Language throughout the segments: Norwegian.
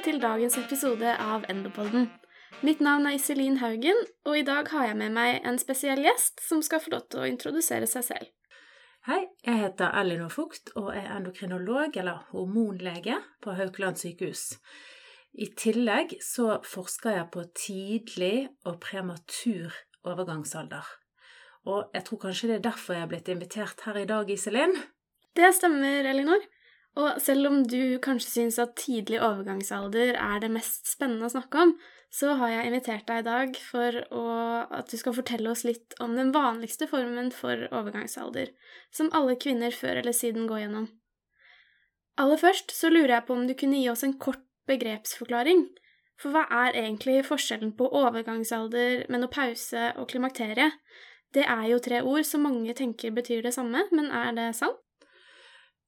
til dagens episode av Endopodden. Mitt navn er Iselin Haugen, og i dag har jeg med meg en spesiell gjest som skal få lov til å introdusere seg selv. Hei, jeg heter Elinor Fugt og er endokrinolog, eller hormonlege, på Haukeland sykehus. I tillegg så forsker jeg på tidlig og prematur overgangsalder. Og jeg tror kanskje det er derfor jeg er blitt invitert her i dag, Iselin? Det stemmer, Elinor. Og selv om du kanskje syns at tidlig overgangsalder er det mest spennende å snakke om, så har jeg invitert deg i dag for å, at du skal fortelle oss litt om den vanligste formen for overgangsalder, som alle kvinner før eller siden går gjennom. Aller først så lurer jeg på om du kunne gi oss en kort begrepsforklaring. For hva er egentlig forskjellen på overgangsalder, menopause og klimakterie? Det er jo tre ord som mange tenker betyr det samme, men er det sant?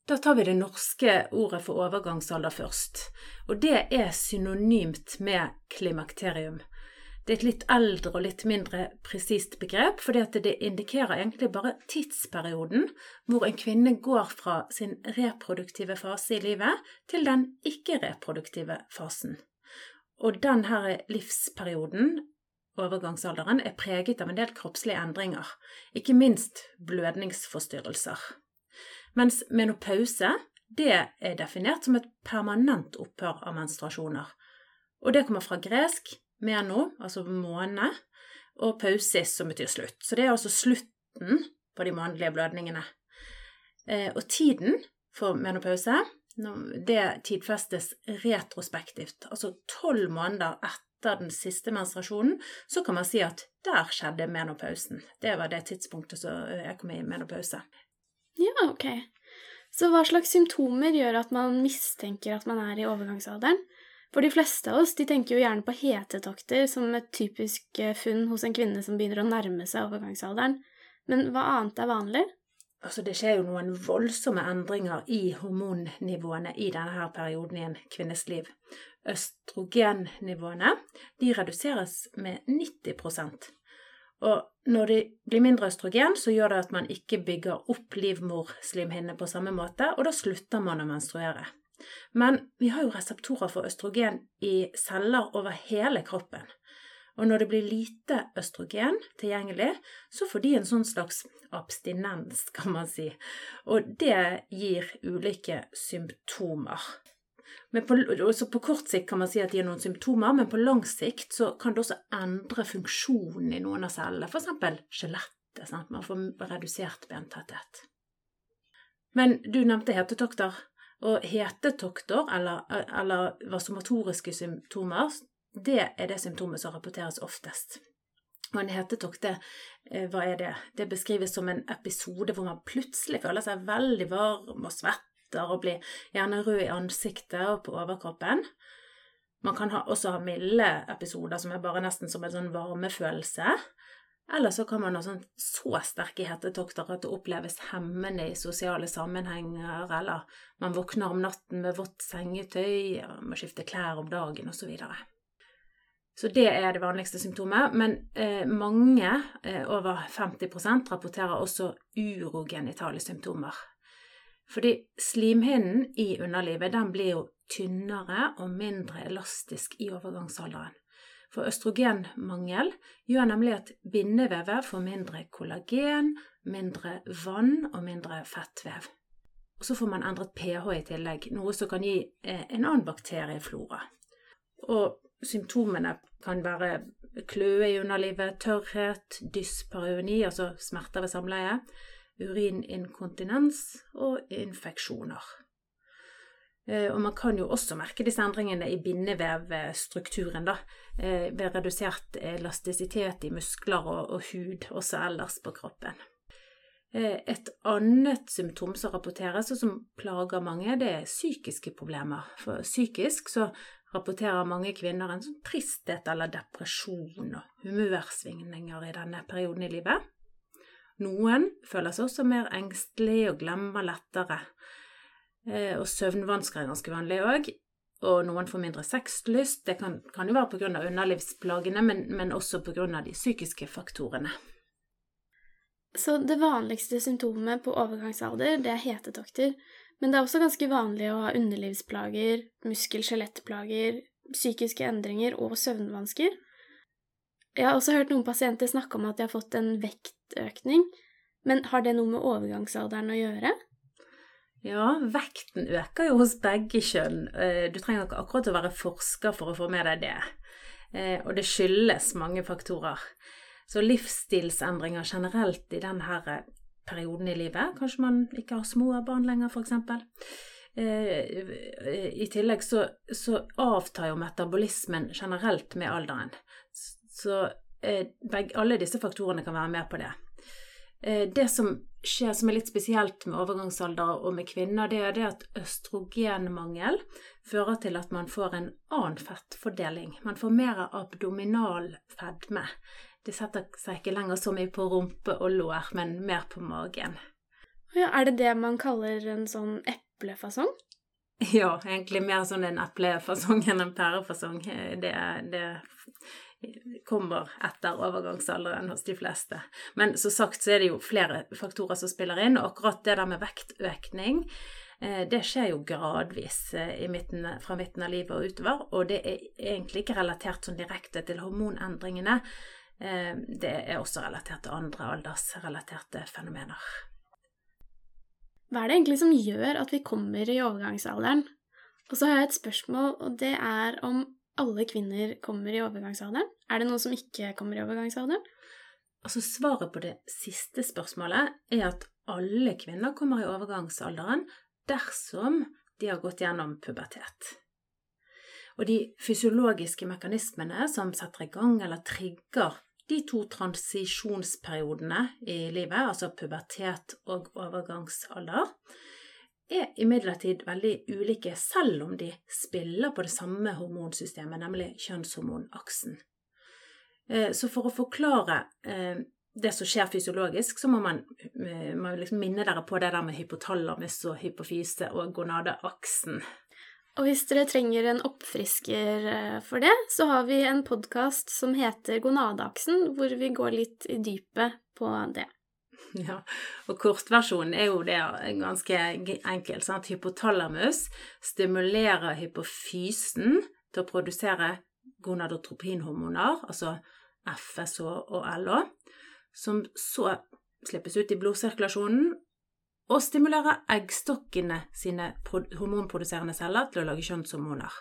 Da tar vi det norske ordet for overgangsalder først, og det er synonymt med klimakterium. Det er et litt eldre og litt mindre presist begrep, fordi det indikerer egentlig bare tidsperioden hvor en kvinne går fra sin reproduktive fase i livet til den ikke-reproduktive fasen. Og denne livsperioden, overgangsalderen, er preget av en del kroppslige endringer, ikke minst blødningsforstyrrelser. Mens menopause det er definert som et permanent opphør av menstruasjoner. Og det kommer fra gresk meno, altså måne, og pausis, som betyr slutt. Så det er altså slutten på de månedlige blødningene. Eh, og tiden for menopause det tidfestes retrospektivt. Altså tolv måneder etter den siste menstruasjonen, så kan man si at der skjedde menopausen. Det var det tidspunktet som jeg kom i menopause. Ja, ok. Så hva slags symptomer gjør at man mistenker at man er i overgangsalderen? For de fleste av oss de tenker jo gjerne på hetetokter som et typisk eh, funn hos en kvinne som begynner å nærme seg overgangsalderen. Men hva annet er vanlig? Altså, det skjer jo noen voldsomme endringer i hormonnivåene i denne her perioden i en kvinnes liv. Østrogennivåene de reduseres med 90 og når det blir mindre østrogen, så gjør det at man ikke bygger opp livmorslimhinnene på samme måte, og da slutter man å menstruere. Men vi har jo reseptorer for østrogen i celler over hele kroppen. Og når det blir lite østrogen tilgjengelig, så får de en sånn slags abstinens, kan man si. Og det gir ulike symptomer. Men på, på, kort sikt kan man si at de har noen symptomer, men på lang sikt kan det også endre funksjonen i noen av cellene, f.eks. skjelettet. Sant? Man får redusert bentetthet. Men du nevnte hetetokter. Og hetetokter, eller, eller vasomatoriske symptomer, det er det symptomet som rapporteres oftest. Og en hetetokt, det, eh, hva er det? Det beskrives som en episode hvor man plutselig føler seg veldig varm og svett spretter og blir gjerne rød i ansiktet og på overkroppen. Man kan ha, også ha milde episoder som er bare nesten som en sånn varmefølelse. Eller så kan man ha sånn, så sterke hetetokter at det oppleves hemmende i sosiale sammenhenger, eller man våkner om natten med vått sengetøy, må skifte klær om dagen osv. Så, videre. så det er det vanligste symptomet. Men eh, mange, eh, over 50 rapporterer også urogenitale symptomer. Fordi slimhinnen i underlivet den blir jo tynnere og mindre elastisk i overgangsalderen. For østrogenmangel gjør nemlig at bindevevet får mindre kollagen, mindre vann og mindre fettvev. Og så får man endret pH i tillegg, noe som kan gi eh, en annen bakterieflora. Og symptomene kan være kløe i underlivet, tørrhet, dyspareuoni, altså smerter ved samleie, urininkontinens og infeksjoner. Eh, og man kan jo også merke disse endringene i bindevevstrukturen, da, eh, ved redusert elastisitet i muskler og, og hud, også ellers på kroppen. Eh, et annet symptom som rapporteres, og som plager mange, det er psykiske problemer. For psykisk så rapporterer mange kvinner en sånn tristhet eller depresjon og humørsvingninger i denne perioden i livet. Noen føler seg også mer engstelig og glemmer lettere. Eh, og søvnvansker er ganske vanlig òg. Og noen får mindre sexlyst. Det kan, kan jo være pga. underlivsplagene, men, men også pga. de psykiske faktorene. Så det vanligste symptomet på overgangsalder, det er hetetokter. Men det er også ganske vanlig å ha underlivsplager, muskel-skjelettplager, psykiske endringer og søvnvansker. Jeg har også hørt noen pasienter snakke om at de har fått en vektøkning, men har det noe med overgangsalderen å gjøre? Ja, vekten øker jo hos begge kjønn. Eh, du trenger ikke akkurat å være forsker for å få med deg det. Eh, og det skyldes mange faktorer. Så livsstilsendringer generelt i denne perioden i livet, kanskje man ikke har små barn lenger, f.eks. Eh, I tillegg så, så, avtar jo metabolismen generelt med alderen. Så alle disse faktorene kan være med på det. Det som skjer som er litt spesielt med overgangsalder og med kvinner, det er det at østrogenmangel fører til at man får en annen fettfordeling. Man får mer abdominal fedme. Det setter seg ikke lenger så mye på rumpe og lår, men mer på magen. Ja, er det det man kaller en sånn eplefasong? Ja, egentlig mer sånn en eplefasong enn en pærefasong. Det, det kommer etter overgangsalderen hos de fleste. Men som sagt så er det jo flere faktorer som spiller inn, og akkurat det der med vektøkning eh, det skjer jo gradvis eh, midten, fra midten av livet og utover, og det er egentlig ikke relatert sånn direkte til hormonendringene. Eh, det er også relatert til andre aldersrelaterte fenomener. Hva er det egentlig som gjør at vi kommer i overgangsalderen? Og så har jeg et spørsmål, og det er om alle kvinner kommer i overgangsalderen? Er det noen som ikke kommer i overgangsalderen? Altså Svaret på det siste spørsmålet er at alle kvinner kommer i overgangsalderen dersom de har gått gjennom pubertet. Og de fysiologiske mekanismene som setter i gang eller trigger de to transisjonsperiodene i livet, altså pubertet og overgangsalder, er imidlertid veldig ulike selv om de spiller på det samme hormonsystemet, nemlig kjønnshormonaksen. Eh, så for å forklare eh, det som skjer fysiologisk, så må man, eh, man liksom minne dere på det der med hypotalamus og hypofyse og gonadeaksen. Og hvis dere trenger en oppfrisker for det, så har vi en podkast som heter Gonadeaksen, hvor vi går litt i dypet på det. Ja, og kortversjonen er jo det ganske enkelt. Sant? Hypotalamus stimulerer hypofysen til å produsere gonadotropinhormoner, altså FSH og LH, som så slippes ut i blodsirkulasjonen og stimulerer eggstokkene sine hormonproduserende celler til å lage kjønnshormoner.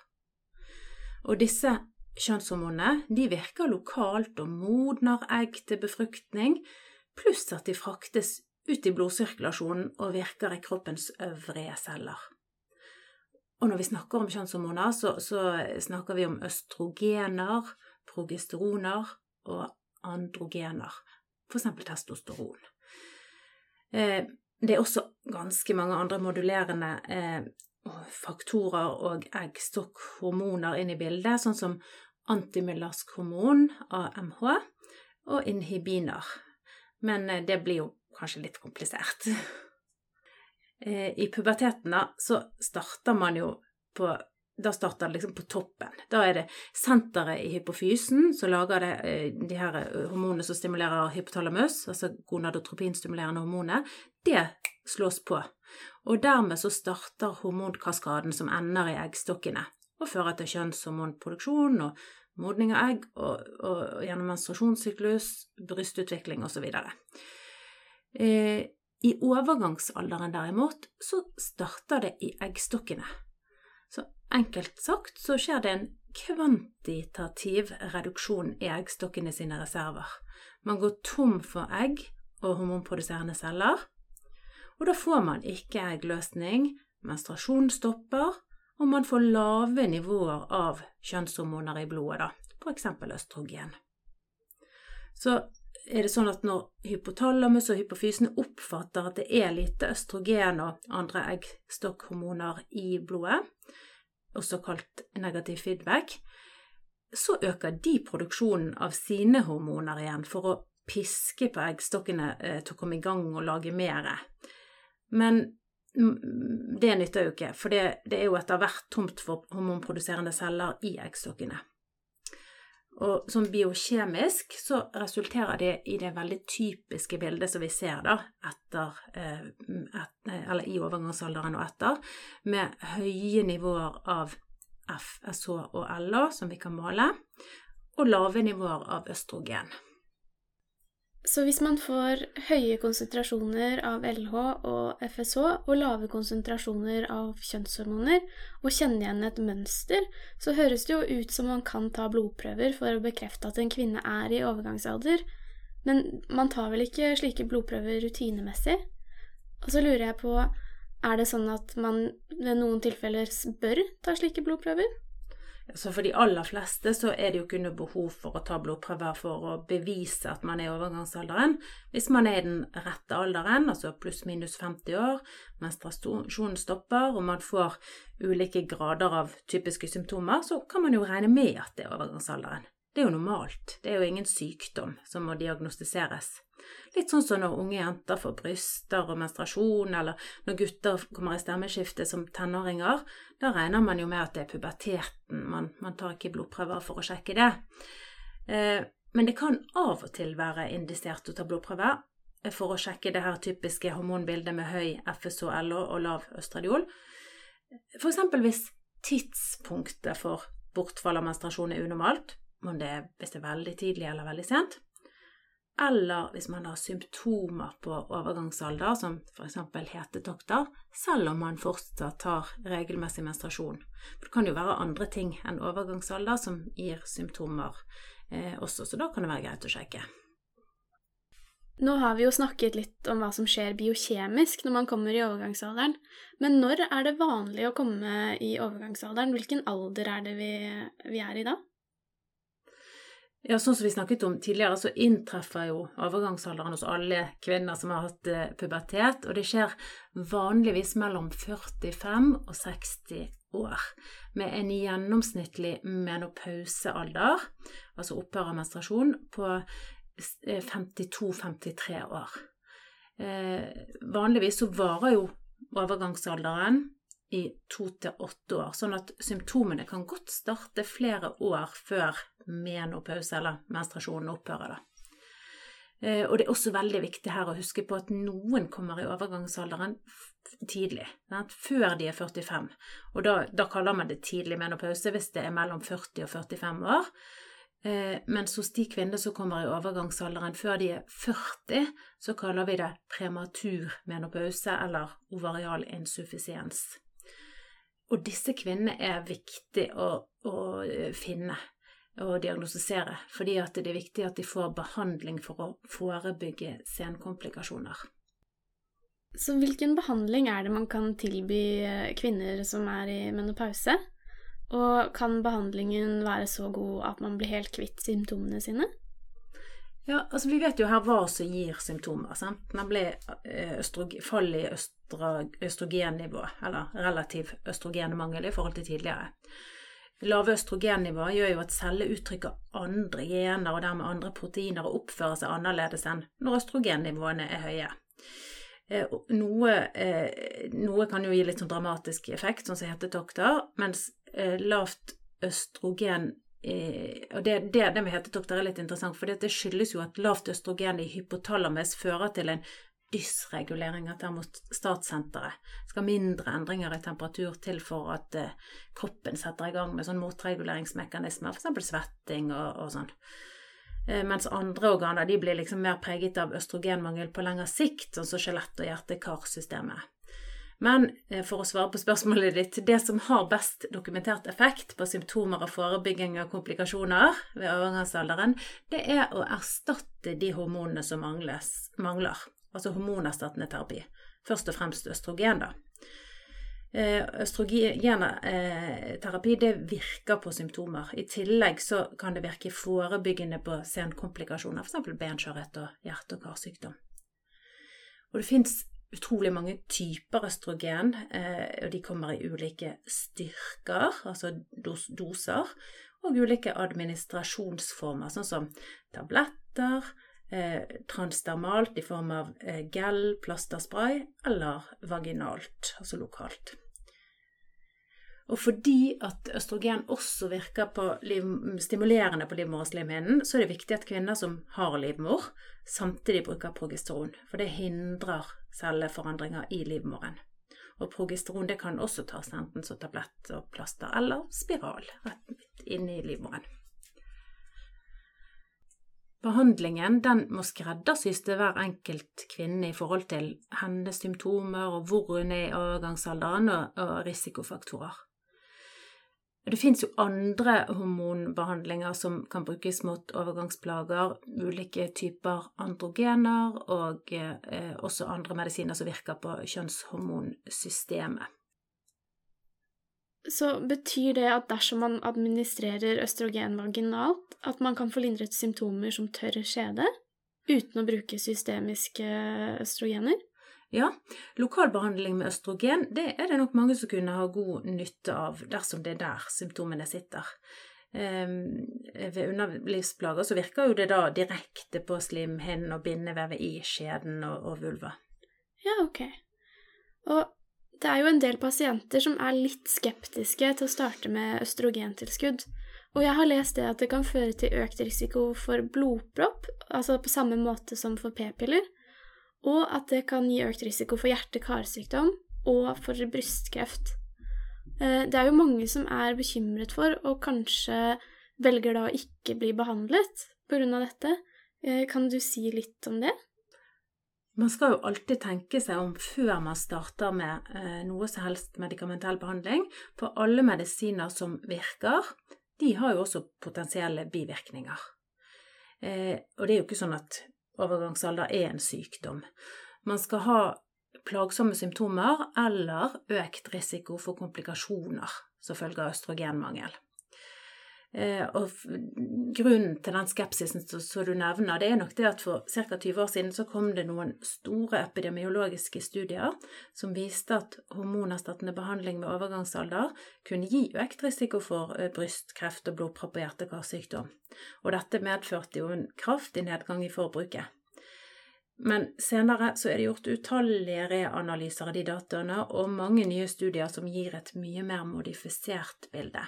Og disse kjønnshormonene virker lokalt og modner egg til befruktning, pluss at de fraktes ut i blodsirkulasjonen og virker i kroppens øvrige celler. Og når vi snakker om kjønnshormoner, så, så snakker vi om østrogener, progesteroner og androgener, f.eks. testosteron. Eh, det er også ganske mange andre modulerende eh, faktorer og eggstokkhormoner inn i bildet, sånn som antimyllask hormon, AMH, og inhibiner, men eh, det blir jo kanskje litt komplisert. Eh, I puberteten da, så starter man jo på da starter det liksom på toppen. Da er det senteret i hypofysen som lager det, eh, de her hormonene som stimulerer hypotalamus, altså gonadotropinstimulerende hormoner. Det slås på. Og dermed så starter hormonkaskaden som ender i eggstokkene og fører til kjønnshormonproduksjon og modning av egg og, og, og gjennom menstruasjonssyklus, brystutvikling osv. Eh, I overgangsalderen derimot så starter det i eggstokkene. Så enkelt sagt så skjer det en kvantitativ reduksjon i eggstokkene sine reserver. Man går tom for egg og hormonproduserende celler, og da får man ikke eggløsning, menstruasjon stopper, og man får lave nivåer av kjønnshormoner i blodet, da, f.eks. østrogen. Så er det sånn at når hypotalamus og hypofysen oppfatter at det er lite østrogen og andre eggstokkhormoner i blodet, også kalt negativ feedback, så øker de produksjonen av sine hormoner igjen for å piske på eggstokkene eh, til å komme i gang og lage mer. Men det nytter jo ikke, for det, det er jo etter hvert tomt for hormonproduserende celler i eggstokkene. Og som biokjemisk så resulterer det i det veldig typiske bildet som vi ser da, etter, eh, et, eller i overgangsalderen og etter, med høye nivåer av FSH og LA som vi kan måle, og lave nivåer av østrogen. Så hvis man får høye konsentrasjoner av LH og FSH og lave konsentrasjoner av kjønnshormoner, og kjenner igjen et mønster, så høres det jo ut som man kan ta blodprøver for å bekrefte at en kvinne er i overgangsalder, men man tar vel ikke slike blodprøver rutinemessig? Og så lurer jeg på, er det sånn at man ved noen tilfeller bør ta slike blodprøver? Så for de aller fleste så er det jo ikke noe behov for å ta blodprøver for å bevise at man er i overgangsalderen. Hvis man er i den rette alderen, altså pluss-minus 50 år, menstruasjonen stopper og man får ulike grader av typiske symptomer, så kan man jo regne med at det er overgangsalderen. Det er jo normalt. Det er jo ingen sykdom som må diagnostiseres. Litt sånn som når unge jenter får bryster og menstruasjon, eller når gutter kommer i stemmeskifte som tenåringer. Da regner man jo med at det er puberteten, man, man tar ikke blodprøver for å sjekke det. Eh, men det kan av og til være indisert å ta blodprøver eh, for å sjekke det her typiske hormonbildet med høy FSH-LH og lav østradiol. Eksempel hvis tidspunktet for bortfall av menstruasjon er unormalt, om det er, hvis det er veldig tidlig eller veldig sent. Eller hvis man har symptomer på overgangsalder, som f.eks. hetetokter, selv om man fortsatt tar regelmessig menstruasjon. For det kan jo være andre ting enn overgangsalder som gir symptomer eh, også, så da kan det være greit å sjekke. Nå har vi jo snakket litt om hva som skjer biokjemisk når man kommer i overgangsalderen, men når er det vanlig å komme i overgangsalderen? Hvilken alder er det vi, vi er i da? Ja, sånn som vi snakket om tidligere, så inntreffer jo overgangsalderen hos alle kvinner som har hatt eh, pubertet, og det skjer vanligvis mellom 45 og 60 år, med en gjennomsnittlig menopausealder, altså opphør av menstruasjon, på 52-53 eh, år. Eh, vanligvis så varer jo overgangsalderen i to til åtte år, sånn at symptomene kan godt starte flere år før menopause eller menstruasjonen opphører. Da. Eh, og det er også veldig viktig her å huske på at noen kommer i overgangsalderen tidlig, før de er 45. Og da, da, kaller man det tidlig menopause hvis det er mellom 40 og 45 år. Eh, mens hos de kvinner som kommer i overgangsalderen før de er 40, så kaller vi det prematur menopause eller ovarial insuffisiens. Og disse kvinnene er viktig å, å eh, finne og diagnostisere, fordi det er viktig at de får behandling for å forebygge senkomplikasjoner. Så hvilken behandling er det man kan tilby eh, kvinner som er i menopause? Og kan behandlingen være så god at man blir helt kvitt symptomene sine? Ja, altså Vi vet jo her hva som gir symptomer. sant? Nemlig eh, fall i østrogennivå, eller relativ østrogenmangel i forhold til tidligere. Lave østrogennivå gjør jo at celler uttrykker andre gener og dermed andre proteiner og oppfører seg annerledes enn når østrogennivåene er høye. Eh, noe, eh, noe, kan jo gi litt sånn dramatisk effekt, sånn som hetetokter, mens lavt østrogen og det, det, det med hetetokter er litt interessant, for det skyldes jo at lavt østrogen i hypotalamus fører til en dysregulering av termostatsenteret. Det Skal mindre endringer i temperatur til for at eh, kroppen setter i gang med sånn motreguleringsmekanismer, f.eks. svetting og, og sånn. Eh, mens andre organer de blir liksom mer preget av østrogenmangel på lengre sikt, sånn som skjelett- og hjerte-karsystemet. Men eh, for å svare på spørsmålet ditt, det som har best dokumentert effekt på symptomer og forebygging av komplikasjoner ved overgangsalderen, det er å erstatte de hormonene som mangles, mangler altså hormonerstattende terapi. Først og fremst østrogen, da. Eh, Østrogenterapi det virker på symptomer. I tillegg så kan det virke forebyggende på senkomplikasjoner, f.eks. benskjørhet og hjerte- og karsykdom. Og det fins utrolig mange typer østrogen, eh, og de kommer i ulike styrker, altså doser, og ulike administrasjonsformer, sånn som tabletter, eh, transdermalt i form av eh, gel, plasterspray, eller vaginalt, altså lokalt. Og fordi at østrogen også virker på liv, stimulerende på livmorslimhinnen, så er det viktig at kvinner som har livmor, samtidig bruker progesteron. For det hindrer celleforandringer i livmoren. Og progesteron det kan også tas enten som tablett og plaster eller spiral rett inn i livmoren. Behandlingen den må skreddersys til hver enkelt kvinne i forhold til hennes symptomer og hvor hun er i overgangsalderen og, risikofaktorer. Det fins jo andre hormonbehandlinger som kan brukes mot overgangsplager, ulike typer androgener og eh, også andre medisiner som virker på kjønnshormonsystemet. Så betyr det at dersom man administrerer østrogen vaginalt, at man kan få lindret symptomer som tørr skjede uten å bruke systemiske østrogener? Ja, lokalbehandling med østrogen det er det nok mange som kunne ha god nytte av dersom det er der symptomene sitter. Um, ved underlivsplager så virker jo det da direkte på slimhinnen og bindevevet i skjeden og, og, vulva. Ja, ok. Og det er jo en del pasienter som er litt skeptiske til å starte med østrogentilskudd. Og jeg har lest det at det kan føre til økt risiko for blodpropp, altså på samme måte som for p-piller og at det kan gi økt risiko for hjerte-karsykdom og for brystkreft. Eh, det er jo mange som er bekymret for, og kanskje velger da å ikke bli behandlet pga. dette. Eh, kan du si litt om det? Man skal jo alltid tenke seg om før man starter med eh, noe som helst medikamentell behandling, for alle medisiner som virker, de har jo også potensielle bivirkninger. og det er jo ikke sånn at overgangsalder er en sykdom. Man skal ha plagsomme symptomer eller økt risiko for komplikasjoner som følge av østrogenmangel. Eh, og grunnen til den skepsisen som du nevner, det er nok det at for ca. 20 år siden så kom det noen store epidemiologiske studier som viste at hormonerstattende behandling ved overgangsalder kunne gi økt risiko for eh, brystkreft og blodpropp og hjerte-karsykdom. Og dette medførte jo en kraftig nedgang i forbruket. Men senere så er det gjort utallige reanalyser av de dataene og mange nye studier som gir et mye mer modifisert bilde.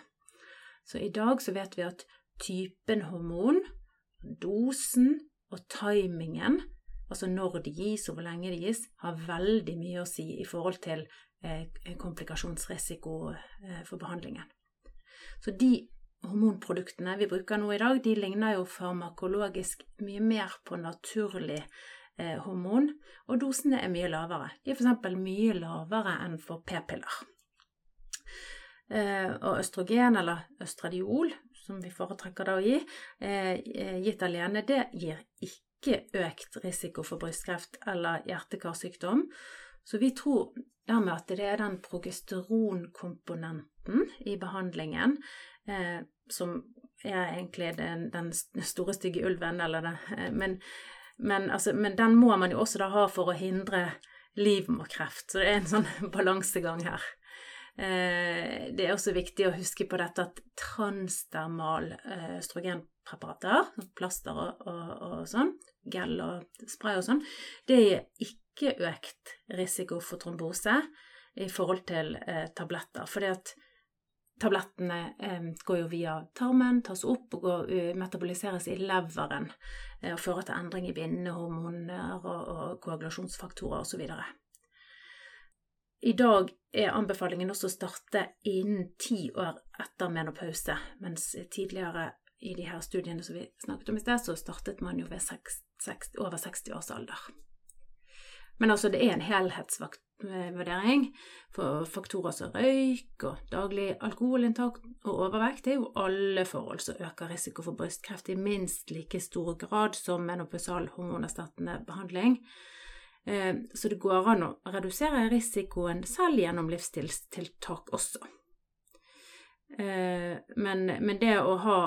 Så i dag så vet vi at typen hormon, dosen og timingen, altså når de gis og hvor lenge de gis, har veldig mye å si i forhold til eh, komplikasjonsrisiko eh, for behandlingen. Så de hormonproduktene vi bruker nå i dag, de ligner jo farmakologisk mye mer på naturlig eh, hormon, og dosene er mye lavere. De er f.eks. mye lavere enn for p-piller. Eh, og østrogen, eller østradiol, som vi foretrekker da å gi, eh, gitt alene, det gir ikke økt risiko for brystkreft eller hjerte-karsykdom. Så vi tror dermed at det er den progesteronkomponenten i behandlingen eh, som er egentlig den, den, store, stygge ulven, eller det, eh, men, men, altså, men, den må man jo også da ha for å hindre livmorkreft, så det er en sånn balansegang her. Eh, det er også viktig å huske på dette at transdermal eh, østrogenpreparater, plaster og, og, og sånn, gel og spray og sånn, det er ikke økt risiko for trombose i forhold til eh, tabletter. fordi at tablettene eh, går jo via tarmen, tas opp og går, uh, metaboliseres i leveren eh, og fører til endring i bindehormoner og, og koagulasjonsfaktorer osv. I dag er anbefalingen også å starte innen ti år etter menopause, mens tidligere i de her studiene som vi snakket om i sted, så startet man jo ved 6, 6, over 60 års alder. Men altså, det er en helhetsvurdering. For faktorer som røyk og daglig alkoholinntak og overvekt Det er jo alle forhold som øker risiko for brystkreft i minst like stor grad som menopausal hormonerstattende behandling. Eh, så det går an å redusere risikoen selv gjennom livsstilstiltak også. Eh, men, men, det å ha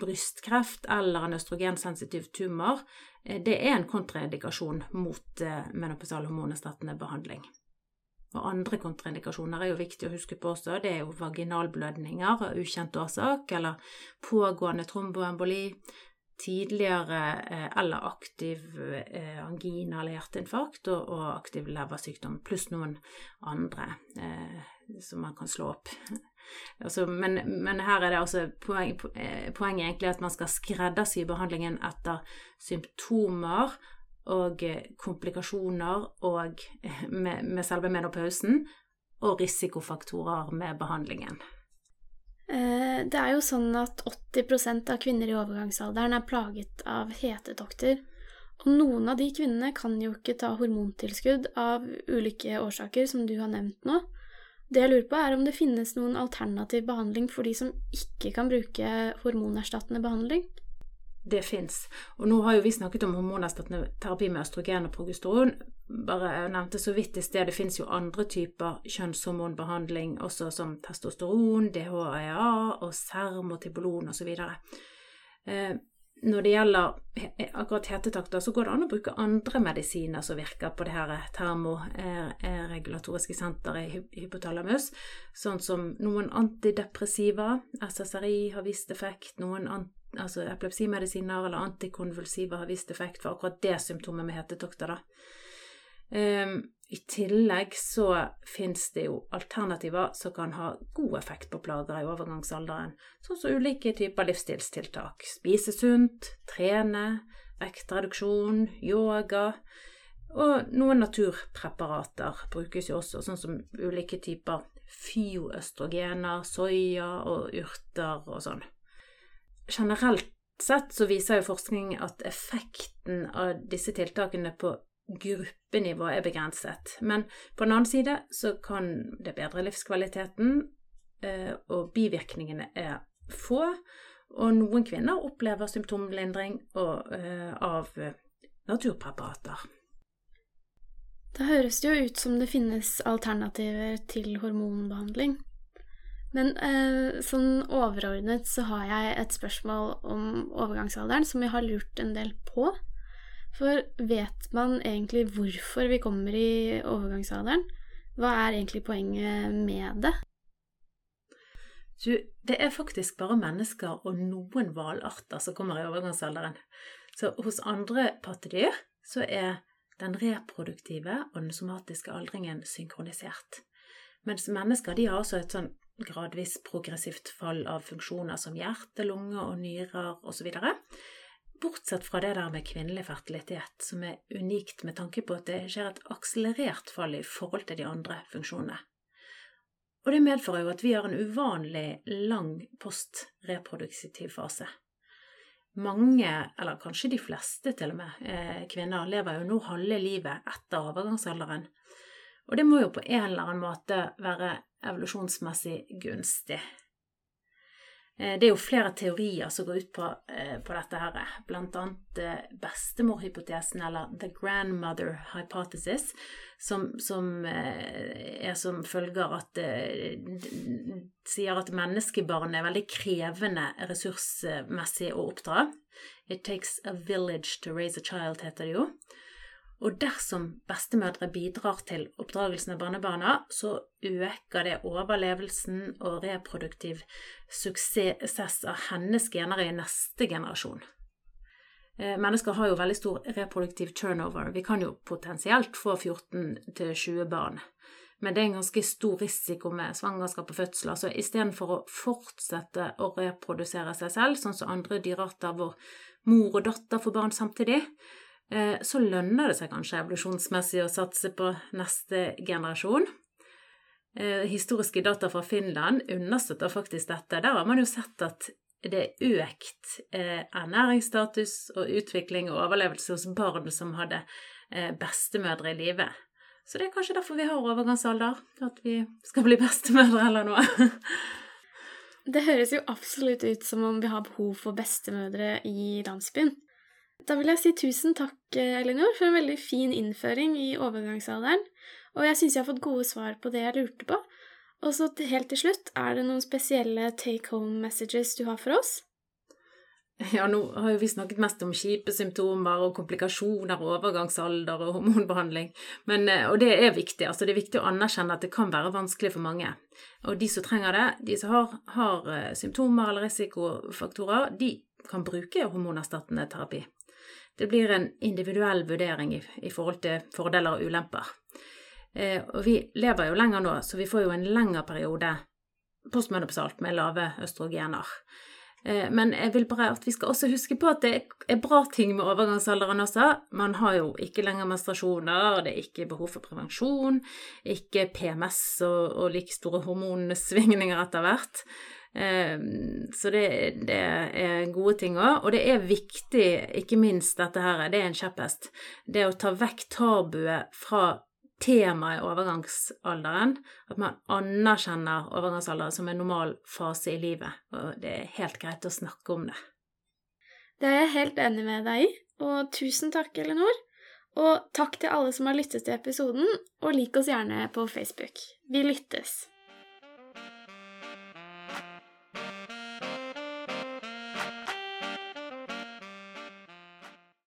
brystkreft eller en østrogensensitiv tumor, eh, det er en kontraindikasjon mot menopausal hormonerstattende behandling. Og andre kontraindikasjoner er jo viktig å huske på også. Det er jo vaginalblødninger av ukjent årsak, eller pågående tromboemboli, tidligere eh, eller aktiv eh, angina eller hjerteinfarkt og, og aktiv leversykdom, pluss noen andre eh, som man kan slå opp. Altså, men, men, her er det altså poeng, eh, poenget egentlig at man skal skreddersy behandlingen etter symptomer og komplikasjoner og med, med selve menopausen, og risikofaktorer med behandlingen. Det er jo sånn at 80% av kvinner i overgangsalderen er plaget av hetetokter. Og noen av de kvinnene kan jo ikke ta hormontilskudd av ulike årsaker, som du har nevnt nå. Det jeg lurer på, er om det finnes noen alternativ behandling for de som ikke kan bruke hormonerstattende behandling? Det fins. Og nå har jo vi snakket om hormonerstattende terapi med østrogen og progesteron. Bare jeg nevnte så vidt i sted, det fins jo andre typer kjønnshormonbehandling, også som testosteron, DHEA og SERM og Tibolon osv. Eh, når det gjelder akkurat hetetakter, så går det an å bruke andre medisiner som virker på det her termoregulatoriske senteret i hypotalamus, sånn som noen antidepressiva, SSRI har vist effekt, noen altså epilepsimedisiner eller antikonvulsiva har vist effekt for akkurat det symptomet med hetetokter. da. Um, I tillegg så finnes det jo alternativer som kan ha god effekt på plager i overgangsalderen, sånn som ulike typer livsstilstiltak. Spise sunt, trene, vektreduksjon, yoga. Og noen naturpreparater brukes jo også, sånn som ulike typer fyoøstrogener, soya og urter og sånn. Generelt sett så viser jo forskning at effekten av disse tiltakene på gruppenivå er begrenset. Men på den annen side så kan det bedre livskvaliteten, eh, og bivirkningene er få. Og noen kvinner opplever symptomlindring eh, av naturpreparater. Det høres jo ut som det finnes alternativer til hormonbehandling. Men eh, sånn overordnet så har jeg et spørsmål om overgangsalderen som jeg har lurt en del på. For vet man egentlig hvorfor vi kommer i overgangsalderen? Hva er egentlig poenget med det? Du, det er faktisk bare mennesker og noen hvalarter som kommer i overgangsalderen. Så hos andre pattedyr så er den reproduktive og den somatiske aldringen synkronisert. Mens mennesker de har også et sånn gradvis progressivt fall av funksjoner som hjerte, lunge og nyrer osv. Bortsett fra det der med kvinnelig fertilitet, som er unikt med tanke på at det skjer et akselerert fall i forhold til de andre funksjonene. Og det medfører jo at vi har en uvanlig lang postreproduktiv fase. Mange, eller kanskje de fleste til og med, eh, kvinner lever jo nå halve livet etter overgangsalderen. Og det må jo på en eller annen måte være evolusjonsmessig gunstig. Eh, det er jo flere teorier som går ut på, eh, på dette her, eh, bestemorhypotesen, eller the grandmother hypothesis, som, som er som følger at sier at menneskebarn er veldig krevende ressursmessig å oppdra. It takes a village to raise a child, heter det jo. Og dersom bestemødre bidrar til oppdragelsen av barnebarna, så øker det overlevelsen og reproduktiv suksess av hennes gener i neste generasjon. Eh, mennesker har jo veldig stor reproduktiv turnover. Vi kan jo potensielt få 14-20 barn. Men det er en ganske stor risiko med svangerskap og fødsler. Så istedenfor å fortsette å reprodusere seg selv, sånn som andre dyrearter hvor mor og datter får barn samtidig, så lønner det seg kanskje evolusjonsmessig å satse på neste generasjon. Eh, historiske data fra Finland understøtter faktisk dette. Der har man jo sett at det er økt eh, ernæringsstatus og utvikling og overlevelse hos barn som hadde bestemødre i live. Så det er kanskje derfor vi har overgangsalder, at vi skal bli bestemødre eller noe. det høres jo absolutt ut som om vi har behov for bestemødre i landsbyen. Da vil jeg si tusen takk, Elinor, for en veldig fin innføring i overgangsalderen. Og jeg syns jeg har fått gode svar på det jeg lurte på. Og så helt til slutt, er det noen spesielle take home messages du har for oss? Ja, nå har jo vi snakket mest om kjipe symptomer og komplikasjoner og overgangsalder og hormonbehandling, Men, eh, og det er viktig. altså Det er viktig å anerkjenne at det kan være vanskelig for mange. Og de som trenger det, de som har, har eh, symptomer eller risikofaktorer, de kan bruke hormonerstattende terapi. Det blir en individuell vurdering i, i forhold til fordeler og ulemper. Eh, og vi lever jo lenger nå, så vi får jo en lengre periode postmenopsalt med lave østrogener. Eh, men jeg vil bare at vi skal også huske på at det er bra ting med overgangsalderen også. Man har jo ikke lenger menstruasjoner, det er ikke behov for prevensjon, ikke PMS og, og like store hormonsvingninger etter hvert. Ehm, så det, det er gode ting òg. Og det er viktig, ikke minst dette her, det er en kjepphest, det å ta vekk tabuet fra temaet overgangsalderen. At man anerkjenner overgangsalderen som en normal fase i livet. Og det er helt greit å snakke om det. Det er jeg helt enig med deg i, og tusen takk, Elinor. Og takk til alle som har lyttet til episoden, og lik oss gjerne på Facebook. Vi lyttes.